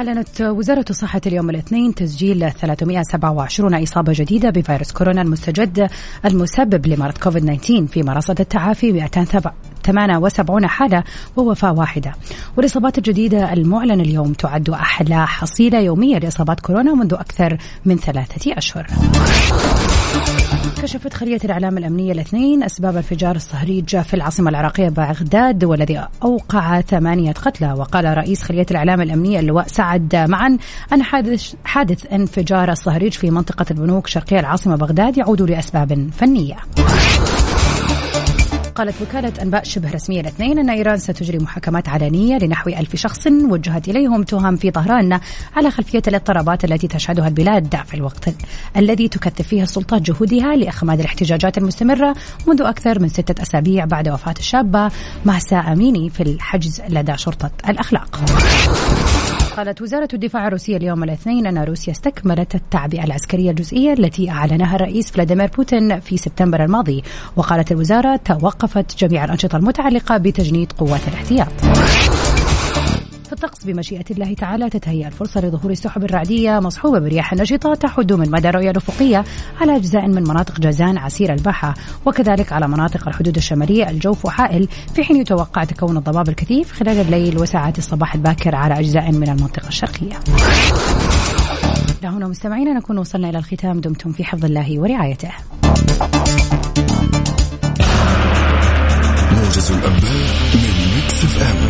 أعلنت وزارة الصحة اليوم الاثنين تسجيل 327 إصابة جديدة بفيروس كورونا المستجد المسبب لمرض كوفيد 19 فيما رصد التعافي 278 حالة ووفاة واحدة. والإصابات الجديدة المعلن اليوم تعد أحلى حصيلة يومية لإصابات كورونا منذ أكثر من ثلاثة أشهر. كشفت خلية الإعلام الأمنية الاثنين أسباب انفجار الصهريج في العاصمة العراقية بغداد والذي أوقع ثمانية قتلى. وقال رئيس خلية الإعلام الأمنية اللواء سعد معا أن حادث, حادث انفجار الصهريج في منطقة البنوك شرقية العاصمة بغداد يعود لأسباب فنية. قالت وكالة أنباء شبه رسمية الاثنين أن إيران ستجري محاكمات علنية لنحو ألف شخص وجهت إليهم تهم في طهران على خلفية الاضطرابات التي تشهدها البلاد في الوقت الذي تكثف فيه السلطات جهودها لإخماد الاحتجاجات المستمرة منذ أكثر من ستة أسابيع بعد وفاة الشابة مهسا أميني في الحجز لدى شرطة الأخلاق. قالت وزارة الدفاع الروسية اليوم الاثنين أن روسيا استكملت التعبئة العسكرية الجزئية التي أعلنها الرئيس فلاديمير بوتين في سبتمبر الماضي. وقالت الوزارة توقفت جميع الأنشطة المتعلقة بتجنيد قوات الاحتياط. في الطقس بمشيئة الله تعالى تتهيأ الفرصة لظهور السحب الرعدية مصحوبة برياح نشطة تحد من مدى الرؤية الأفقية على أجزاء من مناطق جازان عسير الباحة وكذلك على مناطق الحدود الشمالية الجوف وحائل. في حين يتوقع تكون الضباب الكثيف خلال الليل وساعات الصباح الباكر على أجزاء من المنطقة الشرقية. هنا مستمعينا نكون وصلنا إلى الختام. دمتم في حفظ الله ورعايته. موجز الأنباء من Mix FM.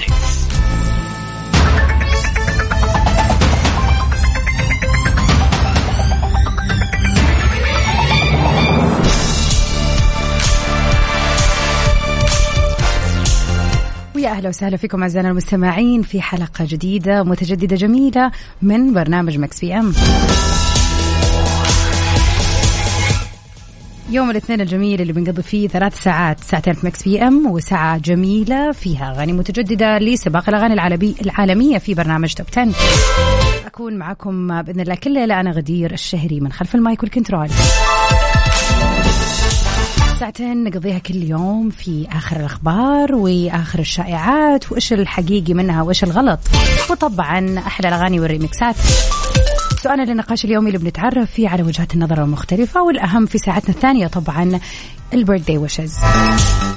ويا أهلا وسهلا فيكم أعزائنا المستمعين في حلقة جديدة متجددة جميلة من برنامج Mix PM. يوم الاثنين الجميل اللي بنقضي فيه ثلاث ساعات ساعتين في Mix PM وساعة جميلة فيها أغاني متجددة لسباق الأغاني العالمي العالمية في برنامج Top 10 أكون معكم بإذن الله كل ليلة أنا غدير الشهري من خلف ال mic وال control ساعتين نقضيها كل يوم في آخر الأخبار وآخر الشائعات وإيش الحقيقي منها وإيش الغلط. وطبعا أحلى الأغاني والريمكسات سؤالنا للنقاش اليومي اللي بنتعرف فيه على وجهات النظر المختلفة والأهم في ساعتنا الثانية طبعا البيرث داي ويشز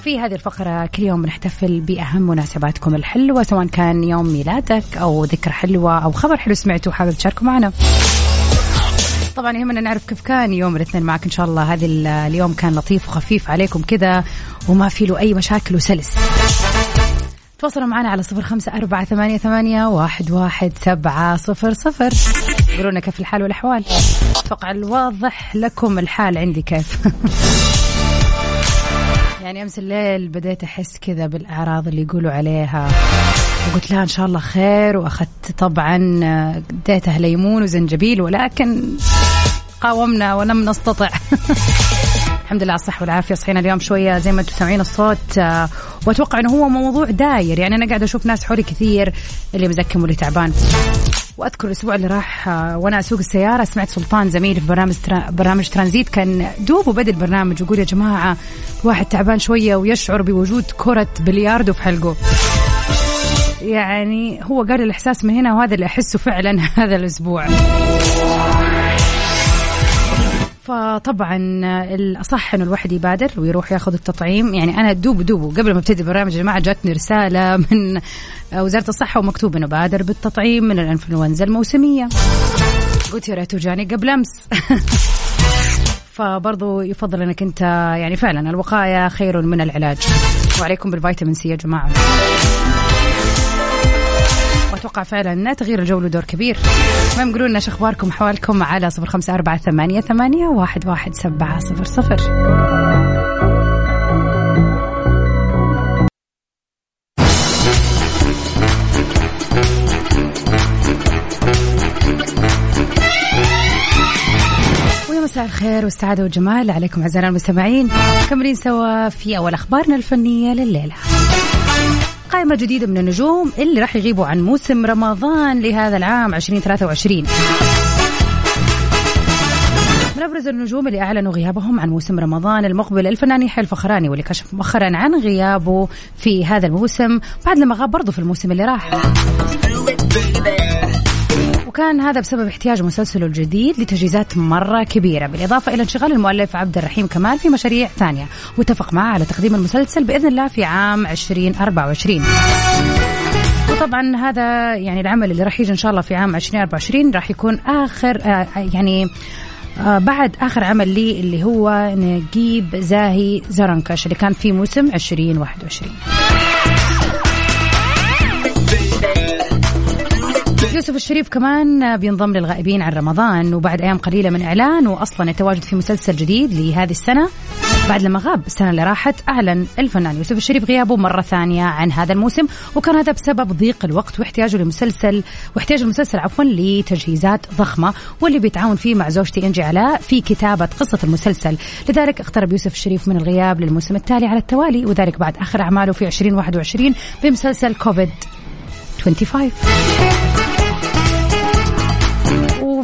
في هذه الفقرة كل يوم بنحتفل بأهم مناسباتكم الحلوة سواء كان يوم ميلادك أو ذكرى حلوة أو خبر حلو سمعته وحابب تشاركه معنا. طبعا يهمنا نعرف كيف كان يوم الاثنين معك إن شاء الله. هذا اليوم كان لطيف وخفيف عليكم كذا وما في له أي مشاكل وسلس. تواصلوا معنا على صفر خمسة أربعة ثمانية, ثمانية واحد, واحد سبعة صفر صفر. قولوا لنا كيف الحال والأحوال. أتوقع الواضح لكم الحال عندي كيف. يعني أمس الليل بديت أحس كذا بالأعراض اللي يقولوا عليها. وقلت لها إن شاء الله خير. وأخذت طبعا اديتها ليمون وزنجبيل ولكن قاومنا ولم نستطع. الحمد لله على الصحة والعافية. صحينا اليوم شوية زي ما أنتم سامعين الصوت. وأتوقع إنه هو موضوع داير. يعني أنا قاعدة أشوف ناس حولي كثير اللي مزكم واللي تعبان. وأذكر الأسبوع اللي راح وأنا أسوق السيارة سمعت سلطان زميلي في برنامج ترا... برنامج ترانزيت كان دوب وبدأ البرنامج يقول يا جماعة واحد تعبان شوية ويشعر بوجود كرة بلياردو في حلقه. يعني هو قال الإحساس من هنا وهذا اللي أحسه فعلا هذا الأسبوع. فطبعا الأصح إنه الواحد يبادر ويروح ياخذ التطعيم. يعني أنا دوب دوب قبل ما أبتدي البرنامج يا جماعة جاتني رسالة من وزارة الصحة ومكتوب إنه بادر بالتطعيم من الإنفلونزا الموسمية. قلت يا ريت جاني قبل أمس. فبرضو يفضل إنك أنت يعني فعلا الوقاية خير من العلاج. وعليكم بالفيتامين سي يا جماعة. واتوقع فعلا تغيير الجو له دور كبير. المهم قولوا لنا إيش أخباركم حوالكم على صفر خمسة أربعة ثمانية ثمانية واحد واحد سبعة صفر صفر. مساء الخير والسعادة والجمال عليكم أعزائنا المستمعين. مكملين سوا في أول أخبارنا الفنية لليلة. قائمة جديدة من النجوم اللي راح يغيبوا عن موسم رمضان لهذا العام 2023 من أبرز النجوم اللي أعلنوا غيابهم عن موسم رمضان المقبل الفنان يحيى الفخراني واللي كشف مؤخرا عن غيابه في هذا الموسم بعد لما غاب برضه في الموسم اللي راح. وكان هذا بسبب احتياج مسلسله الجديد لتجهيزات مرة كبيرة بالإضافة إلى انشغال المؤلف عبد الرحيم كمال في مشاريع ثانية واتفق معه على تقديم المسلسل بإذن الله في عام 2024 وطبعا هذا يعني العمل اللي راح يجي إن شاء الله في عام 2024 راح يكون آخر آه يعني آه بعد آخر عمل لي اللي هو نجيب زاهي زرنكش اللي كان في موسم 2021 يوسف الشريف كمان بينضم للغائبين عن رمضان وبعد أيام قليلة من اعلانه أصلا التواجد في مسلسل جديد لهذه السنة. بعد لما غاب السنة اللي راحت اعلن الفنان يوسف الشريف غيابه مرة ثانية عن هذا الموسم. وكان هذا بسبب ضيق الوقت واحتياجه لمسلسل واحتياج المسلسل عفوا لتجهيزات ضخمة واللي بيتعاون فيه مع زوجتي إنجي علاء في كتابة قصة المسلسل. لذلك اقترب يوسف الشريف من الغياب للموسم التالي على التوالي وذلك بعد آخر أعماله في 2021 بمسلسل كوفيد 25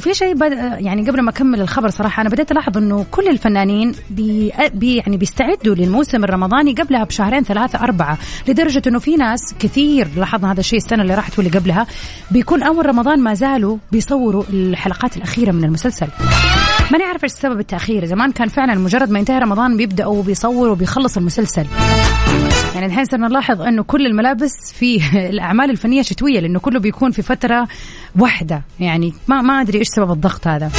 وفي شيء بد... يعني قبل ما أكمل الخبر صراحة أنا بديت ألاحظ إنه كل الفنانين بي... بي يعني بيستعدوا للموسم الرمضاني قبلها بشهرين ثلاثة أربعة لدرجة إنه في ناس كثير لاحظنا هذا الشيء السنة اللي راحت واللي قبلها بيكون أول رمضان ما زالوا بيصوروا الحلقات الأخيرة من المسلسل. ماني عارف إيش سبب التأخير زمان كان فعلا مجرد ما ينتهي رمضان بيبدأوا بيصوروا وبيخلص المسلسل. يعني الحين صرنا نلاحظ إنه كل الملابس في الأعمال الفنية شتوية لأنه كله بيكون في فترة واحدة. يعني ما ما أدري إيش سبب الضغط هذا.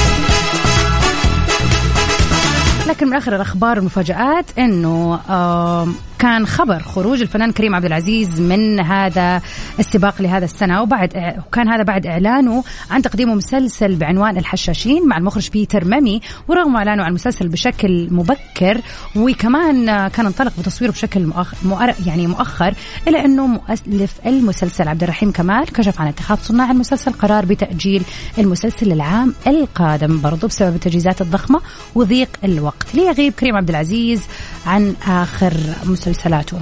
لكن من آخر الأخبار والمفاجآت إنه كان خبر خروج الفنان كريم عبد العزيز من هذا السباق لهذا السنة وبعد وكان هذا بعد إعلانه عن تقديمه مسلسل بعنوان الحشاشين مع المخرج بيتر مامي ورغم إعلانه عن المسلسل بشكل مبكر وكمان كان انطلق بتصويره بشكل مؤخر يعني مؤخر الا إنه مؤلف المسلسل عبد الرحيم كمال كشف عن اتخاذ صناع المسلسل قرار بتأجيل المسلسل للعام القادم برضه بسبب التجهيزات الضخمة وضيق الوقت. ليغيب كريم عبد العزيز عن آخر مسلسل مسلسلاته.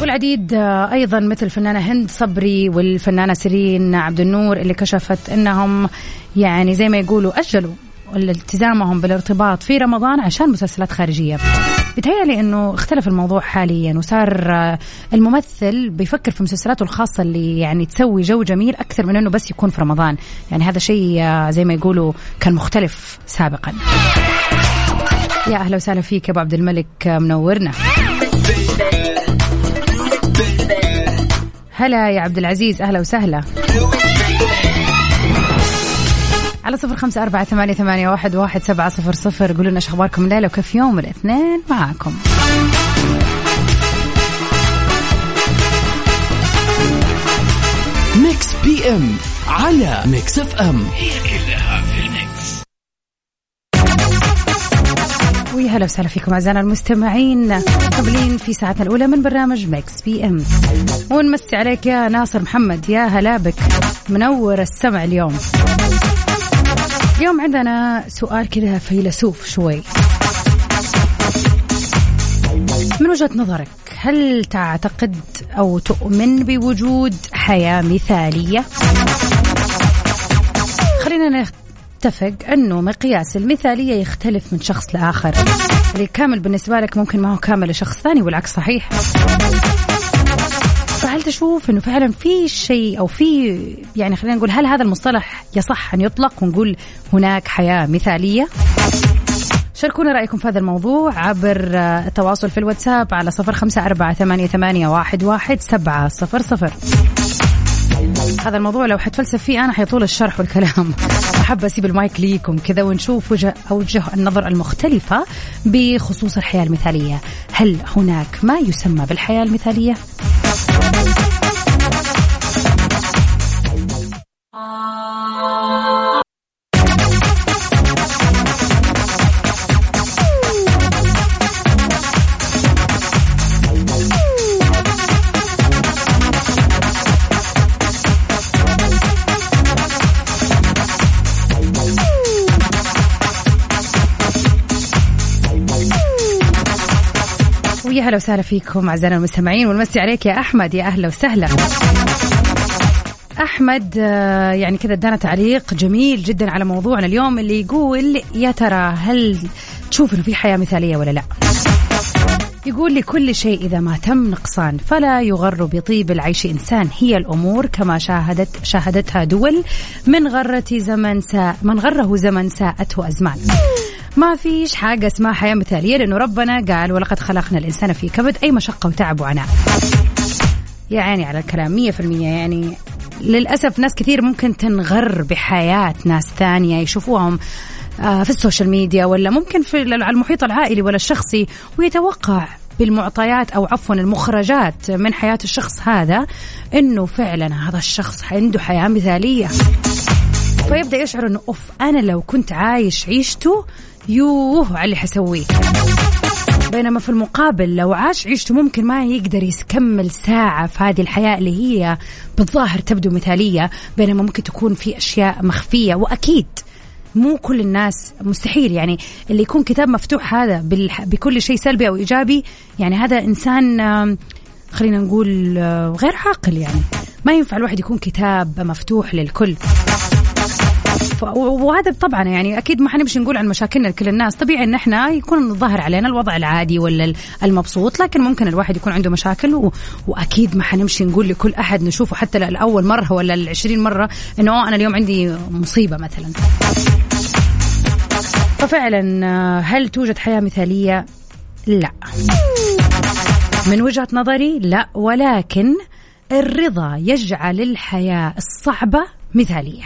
والعديد أيضا مثل الفنانة هند صبري والفنانة سيرين عبد النور اللي كشفت إنهم يعني زي ما يقولوا أجلوا التزامهم بالارتباط في رمضان عشان مسلسلات خارجية. بتهيألي أنه اختلف الموضوع حاليا وصار الممثل بيفكر في مسلسلاته الخاصة اللي يعني تسوي جو جميل أكثر من أنه بس يكون في رمضان. يعني هذا شيء زي ما يقولوا كان مختلف سابقا. يا أهلا وسهلا فيك يا أبو عبد الملك منورنا. هلا يا عبد العزيز أهلا وسهلا. على صفر خمسة أربعة ثمانية, ثمانية واحد, واحد سبعة صفر صفر. قولوا لنا أخباركم الليلة وكيف يوم الاثنين معاكم. Mix PM على Mix FM هي كلها في ال mix. ويا هلا وسهلا فيكم أعزائنا المستمعين. قبلين في ساعتنا الأولى من برنامج Mix PM ونمسي عليك يا ناصر محمد يا هلا بك. منور السمع اليوم. اليوم عندنا سؤال كذا فيلسوف شوي. من وجهة نظرك هل تعتقد أو تؤمن بوجود حياة مثالية؟ خلينا نتفق أنه مقياس المثالية يختلف من شخص لآخر. اللي كامل بالنسبة لك ممكن ما هو كامل لشخص ثاني والعكس صحيح. فهل تشوف إنه فعلا في شيء أو في يعني خلينا نقول هل هذا المصطلح يصح أن يطلق ونقول هناك حياة مثالية؟ شاركونا رأيكم في هذا الموضوع عبر التواصل في الواتساب على صفر خمسة أربعة ثمانية, ثمانية واحد, واحد سبعة صفر صفر هذا الموضوع لو حتفلسف فيه أنا حيطول الشرح والكلام أحب أسيب المايك ليكم كذا ونشوف وجه أوجه النظر المختلفة بخصوص الحياة المثالية هل هناك ما يسمى بالحياة المثالية؟ house. ويا هلا وسهلا فيكم أعزائنا المستمعين ونمسي عليك يا أحمد يا أهلا وسهلا. أحمد آه، يعني كذا ادانا تعليق جميل جدا على موضوعنا اليوم اللي يقول يا ترى هل تشوف إنه في حياة مثالية ولا لا؟ يقول لكل شيء إذا ما تم نقصان فلا يغر بطيب العيش إنسان. هي الأمور كما شاهدت شاهدتها دول من غرة زمن ساء من غره زمن ساءته أزمان. ما فيش حاجة اسمها حياة مثالية لأنه ربنا قال ولقد خلقنا الإنسان في كبد أي مشقة وتعب وعناء يا عيني على الكلام مية في المية يعني. للأسف ناس كثير ممكن تنغر بحياة ناس ثانية يشوفوهم آه، في السوشيال ميديا ولا ممكن في المحيط العائلي ولا الشخصي ويتوقع بالمعطيات أو عفوا المخرجات من حياة الشخص هذا إنه فعلا هذا الشخص عنده حياة مثالية. فيبدأ يشعر إنه أوف أنا لو كنت عايش عيشته يوه على اللي حسويه. بينما في المقابل لو عاش عيشته ممكن ما يقدر يكمل ساعة في هذه الحياة اللي هي بالظاهر تبدو مثالية بينما ممكن تكون في أشياء مخفية. وأكيد مو كل الناس مستحيل يعني اللي يكون كتاب مفتوح هذا بكل شيء سلبي أو إيجابي يعني هذا إنسان خلينا نقول غير عاقل يعني. ما ينفع الواحد يكون كتاب مفتوح للكل. وهذا طبعا يعني أكيد ما حنمشي نقول عن مشاكلنا لكل الناس. طبيعي إن إحنا يكون الظاهر علينا الوضع العادي ولا المبسوط لكن ممكن الواحد يكون عنده مشاكل و... وأكيد ما حنمشي نقول لكل أحد نشوفه حتى لأول مرة ولا العشرين مرة إنه أنا اليوم عندي مصيبة مثلا. ففعلا هل توجد حياة مثالية؟ لا. من وجهة نظري لا ولكن الرضا يجعل الحياة الصعبة مثالية.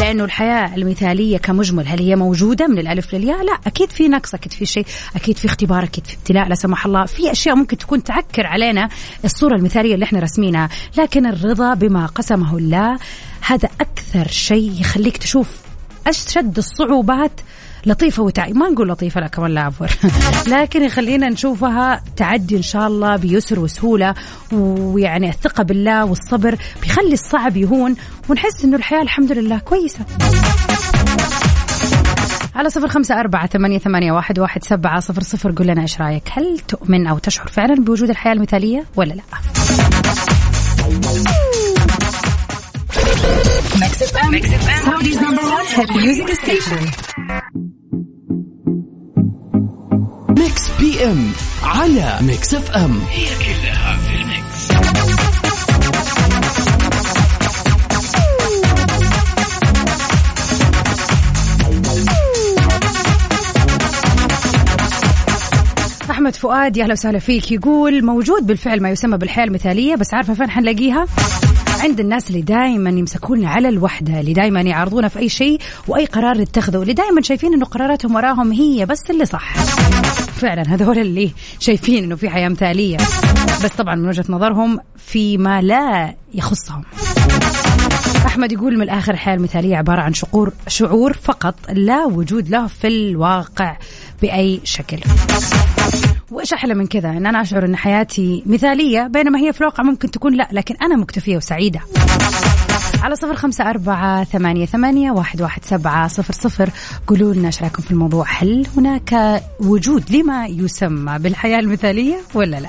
لأنه الحياة المثالية كمجمل هل هي موجودة من الألف للياء؟ لا أكيد في نقص أكيد في شيء أكيد في اختبار أكيد في ابتلاء لا سمح الله في أشياء ممكن تكون تعكر علينا الصورة المثالية اللي إحنا رسمينها لكن الرضا بما قسمه الله هذا أكثر شيء يخليك تشوف أشد الصعوبات لطيفة وتعي ما نقول لطيفة لا كمان لا عفوا لكن يخلينا نشوفها تعدي إن شاء الله بيسر وسهولة ويعني الثقة بالله والصبر بيخلي الصعب يهون ونحس إنه الحياة الحمد لله كويسة على صفر خمسة أربعة ثمانية, ثمانية واحد, واحد سبعة صفر صفر قل لنا إيش رأيك هل تؤمن أو تشعر فعلا بوجود الحياة المثالية ولا لا Mix FM. Mix FM. Saudi's number one hit music station. PM على Mix FM هي كلها في ال mix أحمد فؤاد يا أهلا وسهلا فيك. يقول موجود بالفعل ما يسمى بالحياة المثالية بس عارفة فين حنلاقيها؟ عند الناس اللي دائما يمسكون على الوحدة اللي دائما يعرضونا في أي شيء وأي قرار يتخذوا اللي دائما شايفين أنه قراراتهم وراهم هي بس اللي صح. فعلا هذول اللي شايفين أنه في حياة مثالية. بس طبعا من وجهة نظرهم فيما لا يخصهم. أحمد يقول من الآخر الحياة المثاليه عبارة عن شعور شعور فقط لا وجود له في الواقع بأي شكل. وإيش أحلى من كذا؟ إن أنا أشعر إن حياتي مثالية بينما هي في الواقع ممكن تكون لا لكن أنا مكتفية وسعيدة. على صفر خمسة أربعة ثمانية, ثمانية واحد, واحد سبعة صفر صفر. قولوا لنا إيش رأيكم في الموضوع؟ هل هناك وجود لما يسمى بالحياة المثالية ولا لا؟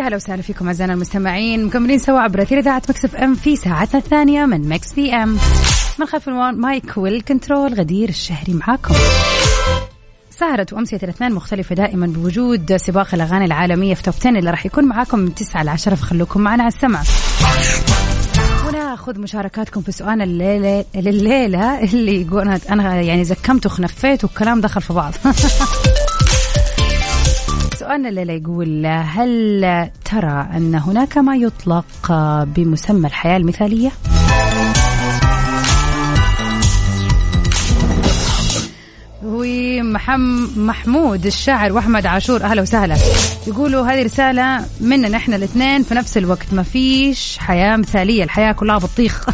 هلا وسهلا فيكم أعزائنا المستمعين. مكملين سوا عبر أثير إذاعة Mix FM في ساعتنا الثانية من Mix PM. من خلف ال mic وال control. غدير الشهري معاكم. سهرة وأمسية الاثنين مختلفة دائما بوجود سباق الأغاني العالمية في top 10 اللي راح يكون معاكم من 9 ل 10 فخلوكم معنا على السمع. وناخذ مشاركاتكم في سؤال الليلة الليلة اللي يقول أنا يعني زكمت وخنفيت والكلام دخل في بعض. سؤالنا الليلة يقول هل ترى أن هناك ما يطلق بمسمى الحياة المثالية؟ ومحمود الشاعر وأحمد عاشور أهلا وسهلا. يقولوا هذه رسالة مننا إحنا الاثنين في نفس الوقت. ما فيش حياة مثالية الحياة كلها بطيخ.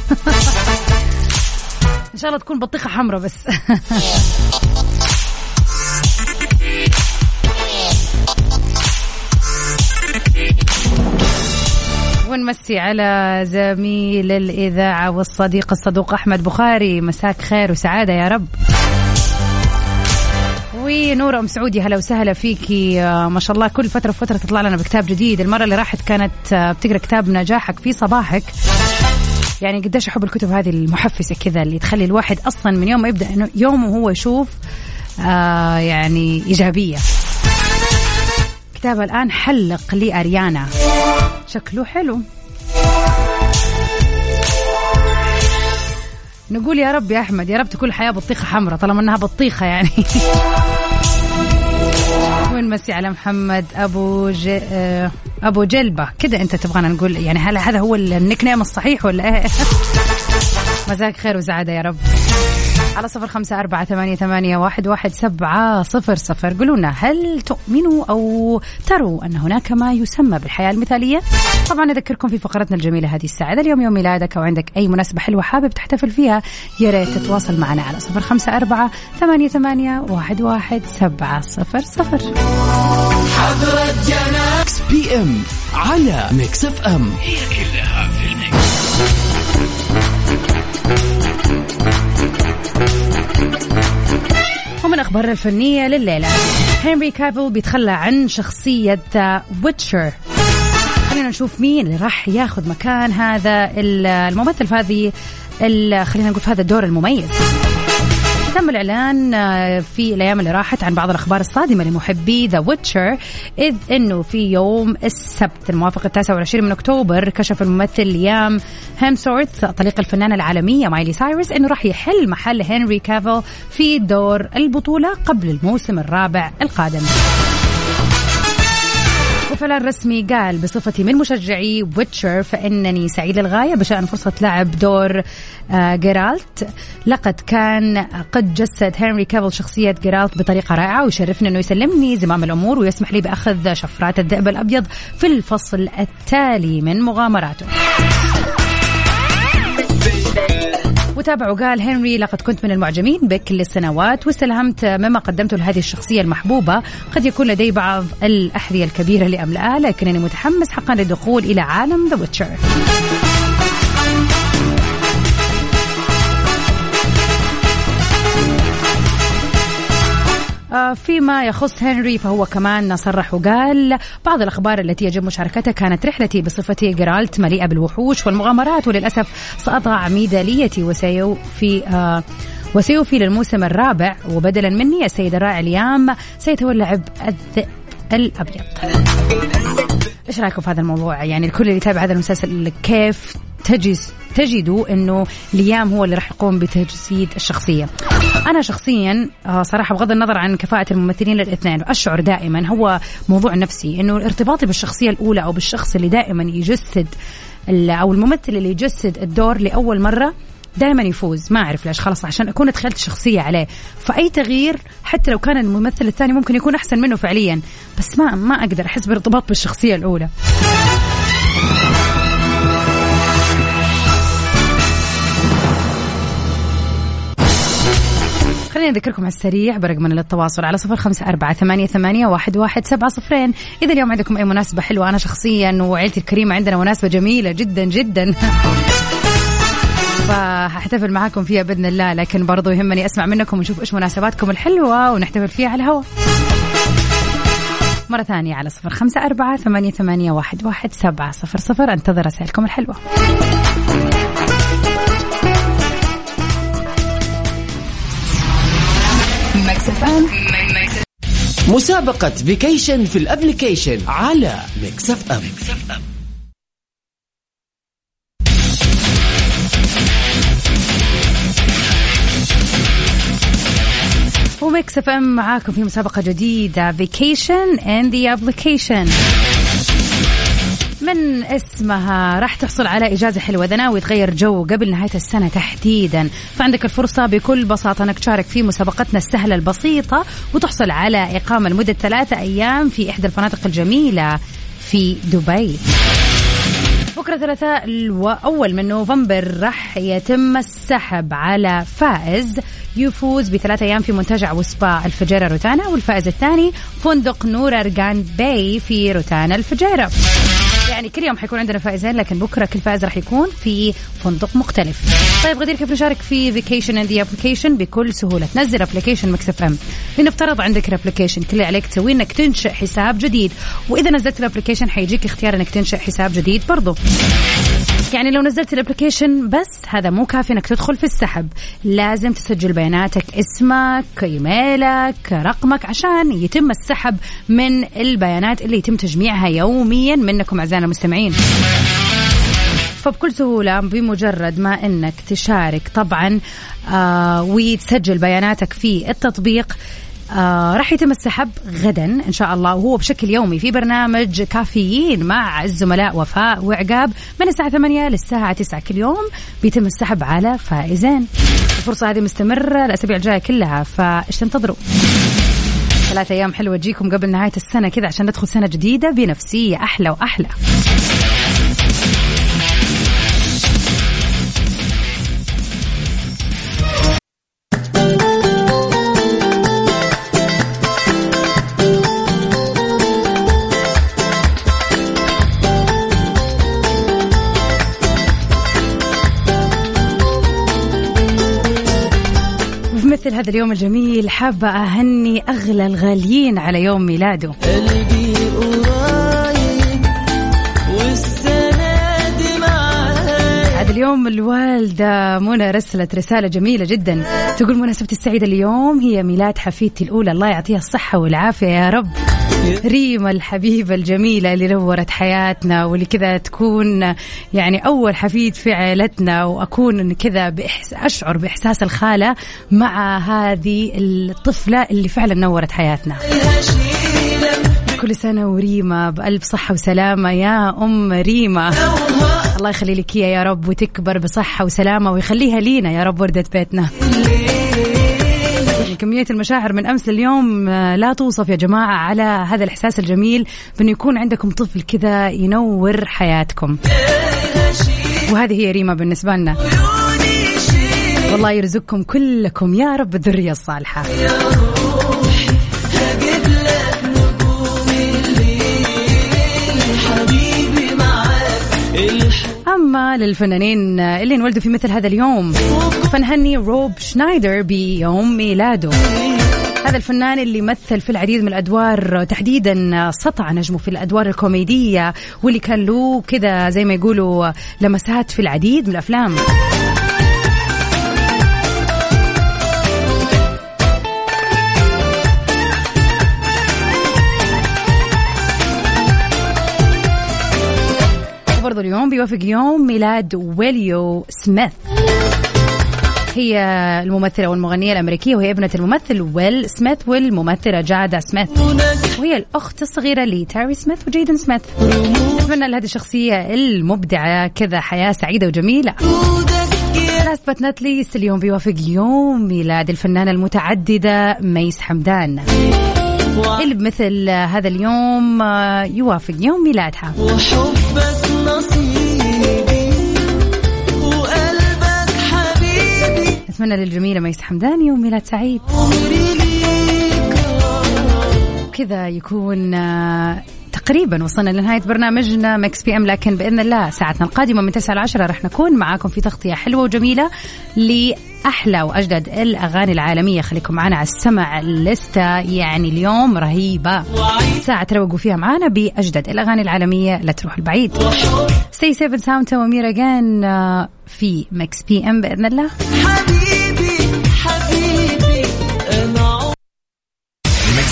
إن شاء الله تكون بطيخة حمراء بس. ونمسي على زميل الإذاعة والصديق الصدوق أحمد بخاري. مساك خير وسعادة يا رب. ونورة أم سعودي هلا وسهلا فيكي. آه، ما شاء الله كل فترة وفترة تطلع لنا بكتاب جديد. المرة اللي راحت كانت آه، بتقرأ كتاب نجاحك في صباحك. يعني قديش أحب الكتب هذه المحفزة كذا اللي تخلي الواحد أصلا من يوم ما يبدأ إنه يومه هو يشوف آه يعني إيجابية. كتاب الآن حلق لأريانا. شكله حلو. نقول يا رب يا أحمد يا رب تكون الحياة بطيخة حمراء طالما إنها بطيخة يعني. ونمسي على محمد؟ أبو ج... آه، أبو جلبة. كذا أنت تبغانا نقول يعني هل هذا هو النيك نيم الصحيح ولا إيه؟ مساك خير وسعادة يا رب. على صفر خمسة أربعة ثمانية, ثمانية واحد, واحد سبعة صفر صفر. قولوا لنا هل تؤمنوا أو تروا أن هناك ما يسمى بالحياة المثالية؟ طبعا نذكركم في فقرتنا الجميلة هذه الساعة. إذا اليوم يوم ميلادك أو عندك أي مناسبة حلوة حابب تحتفل فيها يا ريت تتواصل معنا على صفر خمسة أربعة ثمانية, ثمانية واحد, واحد سبعة صفر صفر. حضرة Mix PM على Mix FM هي كلها ومن أخبار الفنية لليلة. هنري كافل بيتخلى عن شخصية Witcher خلينا نشوف مين اللي راح ياخذ مكان هذا الممثل في هذه خلينا نقول في هذا الدور المميز. تم الإعلان آه، في الأيام اللي راحت عن بعض الأخبار الصادمة لمحبي The Witcher إذ أنه في يوم السبت الموافق التاسع والعشرين من أكتوبر كشف الممثل ليام هيمسورث طليق الفنانة العالمية مايلي سايرس أنه راح يحل محل هنري كافل في دور البطولة قبل الموسم الرابع القادم. وفلان رسمي قال بصفتي من مشجعي ويتشر فإنني سعيد للغاية بشأن فرصة لعب دور آه، جيرالت لقد كان قد جسد هنري كافل شخصية جيرالت بطريقة رائعة ويشرفني أنه يسلمني زمام الأمور ويسمح لي بأخذ شفرات الذئب الأبيض في الفصل التالي من مغامراته. وتابع وقال هنري لقد كنت من المعجبين بك كل السنوات واستلهمت مما قدمته لهذه الشخصية المحبوبة. قد يكون لدي بعض الأحذية الكبيرة لأملأها لكنني متحمس حقا للدخول إلى عالم The Witcher فيما يخص هنري فهو كمان صرح وقال بعض الأخبار التي يجب مشاركتها كانت رحلتي بصفتي جرالت مليئة بالوحوش والمغامرات وللأسف سأضع ميداليتي وسيوفي آه وسيوفي للموسم الرابع وبدلا مني السيد الرائع ليام سيتولى عبء الذئب الأبيض. إيش رايكم في هذا الموضوع؟ يعني الكل اللي يتابع هذا المسلسل كيف تجز تجدوا إنه ليام هو اللي راح يقوم بتجسيد الشخصية. أنا شخصيا آه، صراحة بغض النظر عن كفاءة الممثلين الاثنين اشعر دائما هو موضوع نفسي إنه ارتباطي بالشخصية الأولى أو بالشخص اللي دائما يجسد أو الممثل اللي يجسد الدور لأول مرة دائما يفوز. ما أعرف ليش خلاص عشان أكون دخلت شخصية عليه. فأي تغيير حتى لو كان الممثل الثاني ممكن يكون أحسن منه فعليا. بس ما ما أقدر أحس بارتباط بالشخصية الأولى. خلينا نذكركم على السريع برقمنا للتواصل على صفر خمسة أربعة ثمانية, ثمانية واحد, واحد سبعة صفرين. إذا اليوم عندكم أي مناسبة حلوة أنا شخصيا وعيلتي الكريمة عندنا مناسبة جميلة جدا جدا. فهحتفل معاكم فيها بإذن الله لكن برضو يهمني أسمع منكم ونشوف إيش مناسباتكم الحلوة ونحتفل فيها على الهواء. مرة ثانية على صفر خمسة أربعة ثمانية, ثمانية واحد, واحد سبعة صفر صفر. أنتظر رسائلكم الحلوة. مسابقة vacation في ال application على Mix FM و Mix FM معاكم في مسابقة جديدة vacation in the application من اسمها راح تحصل على إجازة حلوة. إذا ناوي جو قبل نهاية السنة تحديدا فعندك الفرصة بكل بساطة أنك تشارك في مسابقتنا السهلة البسيطة وتحصل على إقامة لمدة ثلاثة أيام في إحدى الفنادق الجميلة في دبي. بكرة ثلاثاء الأول من نوفمبر راح يتم السحب على فائز. يفوز بثلاثة أيام في منتجع وسبا الفجيرة روتانا والفائز الثاني فندق نور أرجان باي في روتانا الفجيرة. يعني كل يوم حيكون عندنا فائزين لكن بكرة كل فائز راح يكون في فندق مختلف. طيب غدير كيف نشارك في vacation in application بكل سهولة، تنزل application Mix FM. لنفترض عندك ال application كل اللي عليك تسويه إنك تنشئ حساب جديد، وإذا نزلت ال application حيجيك اختيار إنك تنشئ حساب جديد برضو. يعني لو نزلت ال application بس هذا مو كافي انك تدخل في السحب. لازم تسجل بياناتك اسمك إيميلك رقمك عشان يتم السحب من البيانات اللي يتم تجميعها يوميا منكم اعزائنا المستمعين. فبكل سهولة بمجرد ما إنك تشارك طبعا آه وتسجل بياناتك في التطبيق آه راح يتم السحب غدا إن شاء الله وهو بشكل يومي في برنامج كافيين مع الزملاء وفاء وعقاب من الساعة 8 للساعة 9 كل يوم بيتم السحب على فائزين. الفرصة هذه مستمرة الأسابيع الجاية كلها فايش تنتظروا؟ ثلاثة أيام حلوة تجيكم قبل نهاية السنة كذا عشان ندخل سنة جديدة بنفسية أحلى وأحلى. هذا اليوم الجميل. حابة أهني أغلى الغاليين على يوم ميلاده. قلبي قريب هذا اليوم الوالدة منى رسلت رسالة جميلة جدا. تقول مناسبتي السعيدة اليوم هي ميلاد حفيدتي الأولى. الله يعطيها الصحة والعافية يا رب. ريما الحبيبة الجميلة اللي نورت حياتنا واللي كذا تكون يعني أول حفيد في عائلتنا وأكون كذا بإحس... أشعر بإحساس الخالة مع هذه الطفلة اللي فعلا نورت حياتنا. كل سنة وريما بألف صحة وسلامة يا أم ريما الله يخلي لك يا رب وتكبر بصحة وسلامة ويخليها لينا يا رب وردة بيتنا. كمية المشاعر من أمس لليوم آه، لا توصف يا جماعة على هذا الإحساس الجميل بأنه يكون عندكم طفل كذا ينور حياتكم. وهذه هي ريما بالنسبة لنا. والله يرزقكم كلكم يا رب الذرية الصالحة. أما للفنانين اللي انولدوا في مثل هذا اليوم. فنهني روب شنايدر بيوم ميلاده. هذا الفنان اللي مثل في العديد من الأدوار تحديدا سطع نجمه في الأدوار الكوميدية واللي كان له كذا زي ما يقولوا لمسات في العديد من الأفلام. وبرضه اليوم بيوافق يوم ميلاد ويليو سميث. هي الممثلة والمغنية الأمريكية وهي ابنة الممثل ويل سميث والممثلة جادا سميث. وهي الأخت الصغيرة لتاري سميث وجيدن سميث. أتمنى لهذه الشخصية المبدعة كذا حياة سعيدة وجميلة. last but not least اليوم بيوافق يوم ميلاد الفنانة المتعددة ميس حمدان. اللي بمثل هذا اليوم آه، يوافق يوم ميلادها. وحبك أتمنى للجميلة ميس حمدان يوم ميلاد سعيد. كذا يكون آه، تقريبا وصلنا لنهاية برنامجنا Mix PM لكن بإذن الله ساعتنا القادمة من 9 ل 10 رح نكون معاكم في تغطية حلوة وجميلة لأحلى وأجدد الأغاني العالمية. خليكم معنا على السمع ال list ة يعني اليوم رهيبة. ساعة تروقوا فيها معانا بأجدد الأغاني العالمية. لا تروح البعيد. stay safe and sound وميرا جان آه، في Mix PM بإذن الله. حبيبي حبيبي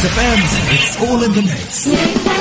FM, it's all in the mix.